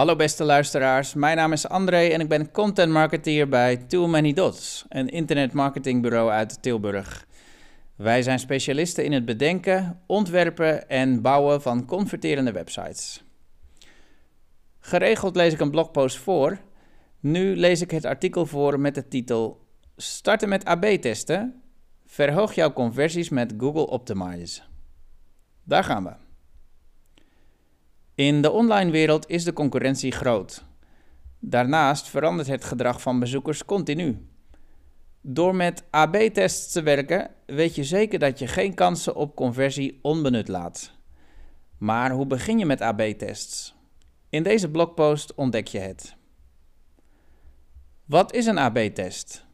Hallo beste luisteraars, mijn naam is André en ik ben content marketeer bij Too Many Dots, een internetmarketingbureau uit Tilburg. Wij zijn specialisten in het bedenken, ontwerpen en bouwen van converterende websites. Geregeld lees ik een blogpost voor. Nu lees ik het artikel voor met de titel Starten met AB-testen. Verhoog jouw conversies met Google Optimize. Daar gaan we. In de online wereld is de concurrentie groot. Daarnaast verandert het gedrag van bezoekers continu. Door met AB-tests te werken, weet je zeker dat je geen kansen op conversie onbenut laat. Maar hoe begin je met AB-tests? In deze blogpost ontdek je het. Wat is een AB-test?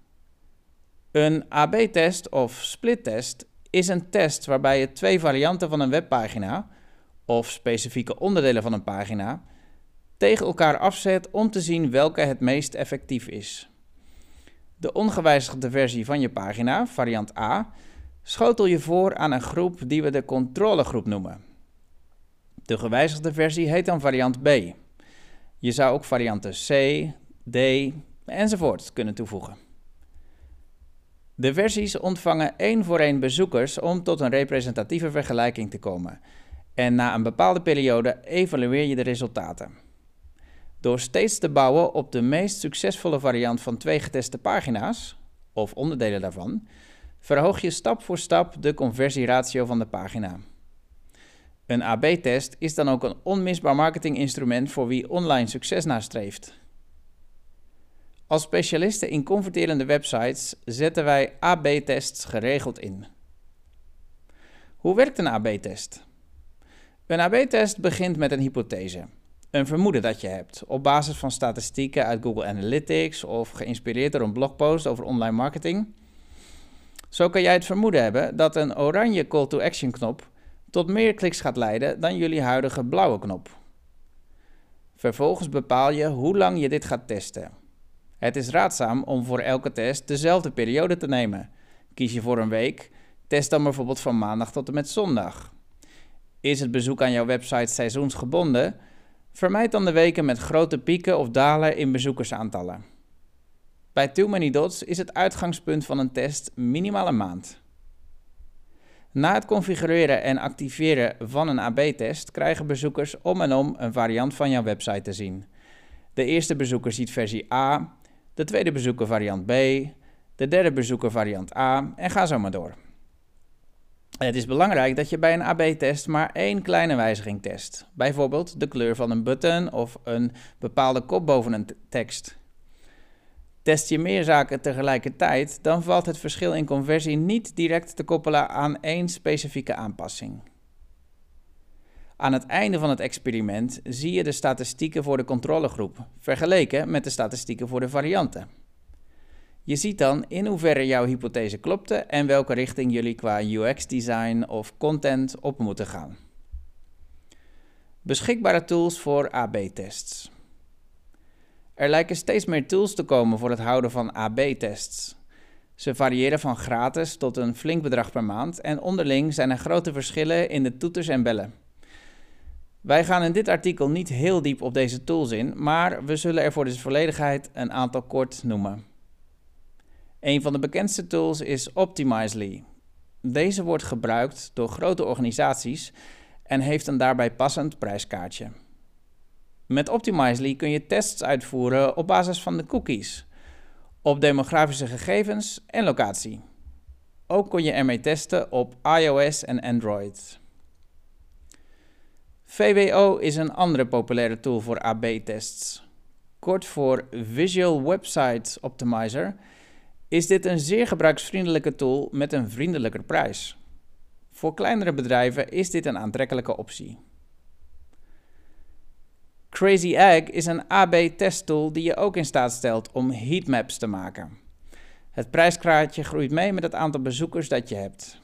Een AB-test of split-test is een test waarbij je twee varianten van een webpagina of specifieke onderdelen van een pagina tegen elkaar afzet om te zien welke het meest effectief is. De ongewijzigde versie van je pagina, variant A, schotel je voor aan een groep die we de controlegroep noemen. De gewijzigde versie heet dan variant B. Je zou ook varianten C, D enzovoort kunnen toevoegen. De versies ontvangen één voor één bezoekers om tot een representatieve vergelijking te komen. En na een bepaalde periode evalueer je de resultaten. Door steeds te bouwen op de meest succesvolle variant van twee geteste pagina's, of onderdelen daarvan, verhoog je stap voor stap de conversieratio van de pagina. Een AB-test is dan ook een onmisbaar marketinginstrument voor wie online succes nastreeft. Als specialisten in converterende websites zetten wij AB-tests geregeld in. Hoe werkt een AB-test? Een AB-test begint met een hypothese, een vermoeden dat je hebt, op basis van statistieken uit Google Analytics of geïnspireerd door een blogpost over online marketing. Zo kan jij het vermoeden hebben dat een oranje call to action knop tot meer kliks gaat leiden dan jullie huidige blauwe knop. Vervolgens bepaal je hoe lang je dit gaat testen. Het is raadzaam om voor elke test dezelfde periode te nemen. Kies je voor een week, test dan bijvoorbeeld van maandag tot en met zondag. Is het bezoek aan jouw website seizoensgebonden? Vermijd dan de weken met grote pieken of dalen in bezoekersaantallen. Bij Too Many Dots is het uitgangspunt van een test minimaal een maand. Na het configureren en activeren van een AB-test krijgen bezoekers om en om een variant van jouw website te zien. De eerste bezoeker ziet versie A, de tweede bezoeker variant B, de derde bezoeker variant A en ga zo maar door. Het is belangrijk dat je bij een AB-test maar één kleine wijziging test. Bijvoorbeeld de kleur van een button of een bepaalde kop boven een tekst. Test je meer zaken tegelijkertijd, dan valt het verschil in conversie niet direct te koppelen aan één specifieke aanpassing. Aan het einde van het experiment zie je de statistieken voor de controlegroep, vergeleken met de statistieken voor de varianten. Je ziet dan in hoeverre jouw hypothese klopte en welke richting jullie qua UX-design of content op moeten gaan. Beschikbare tools voor AB-tests. Er lijken steeds meer tools te komen voor het houden van AB-tests. Ze variëren van gratis tot een flink bedrag per maand en onderling zijn er grote verschillen in de toeters en bellen. Wij gaan in dit artikel niet heel diep op deze tools in, maar we zullen er voor de volledigheid een aantal kort noemen. Een van de bekendste tools is Optimizely. Deze wordt gebruikt door grote organisaties en heeft een daarbij passend prijskaartje. Met Optimizely kun je tests uitvoeren op basis van de cookies, op demografische gegevens en locatie. Ook kon je ermee testen op iOS en Android. VWO is een andere populaire tool voor AB-tests. Kort voor Visual Website Optimizer is dit een zeer gebruiksvriendelijke tool met een vriendelijker prijs. Voor kleinere bedrijven is dit een aantrekkelijke optie. Crazy Egg is een AB-testtool die je ook in staat stelt om heatmaps te maken. Het prijskraatje groeit mee met het aantal bezoekers dat je hebt.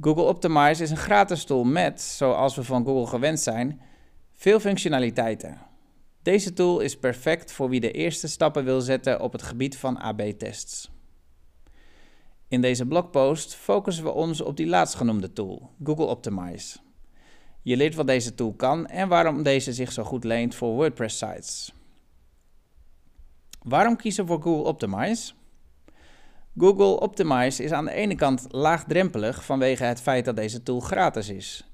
Google Optimize is een gratis tool met, zoals we van Google gewend zijn, veel functionaliteiten. Deze tool is perfect voor wie de eerste stappen wil zetten op het gebied van AB-tests. In deze blogpost focussen we ons op die laatstgenoemde tool, Google Optimize. Je leert wat deze tool kan en waarom deze zich zo goed leent voor WordPress sites. Waarom kiezen voor Google Optimize? Google Optimize is aan de ene kant laagdrempelig vanwege het feit dat deze tool gratis is.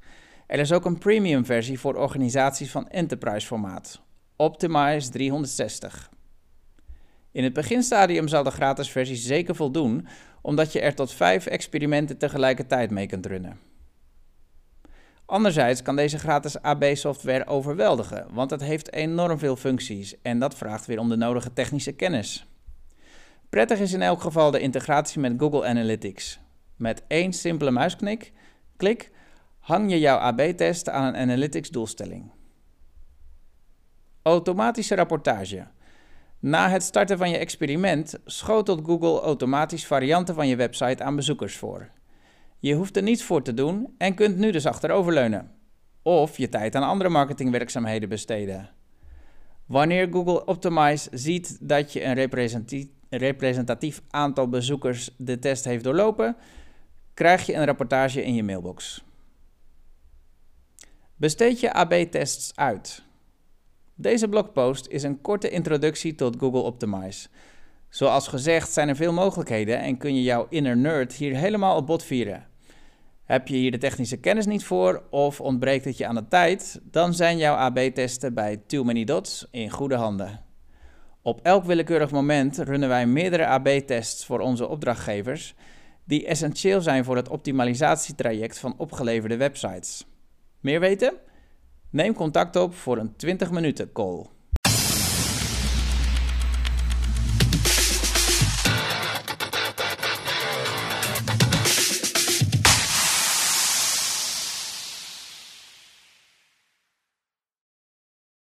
Er is ook een premium versie voor organisaties van enterprise formaat, Optimize 360. In het beginstadium zal de gratis versie zeker voldoen, omdat je er tot vijf experimenten tegelijkertijd mee kunt runnen. Anderzijds kan deze gratis AB-software overweldigen, want het heeft enorm veel functies en dat vraagt weer om de nodige technische kennis. Prettig is in elk geval de integratie met Google Analytics. Met één simpele muisklik klik, hang je jouw AB-test aan een Analytics-doelstelling. Automatische rapportage. Na het starten van je experiment schotelt Google automatisch varianten van je website aan bezoekers voor. Je hoeft er niets voor te doen en kunt nu dus achteroverleunen. Of je tijd aan andere marketingwerkzaamheden besteden. Wanneer Google Optimize ziet dat je een representatief aantal bezoekers de test heeft doorlopen, krijg je een rapportage in je mailbox. Besteed je AB-tests uit. Deze blogpost is een korte introductie tot Google Optimize. Zoals gezegd zijn er veel mogelijkheden en kun je jouw inner nerd hier helemaal op bot vieren. Heb je hier de technische kennis niet voor of ontbreekt het je aan de tijd, dan zijn jouw AB-testen bij Too Many Dots in goede handen. Op elk willekeurig moment runnen wij meerdere AB-tests voor onze opdrachtgevers, die essentieel zijn voor het optimalisatietraject van opgeleverde websites. Meer weten? Neem contact op voor een 20 minuten call.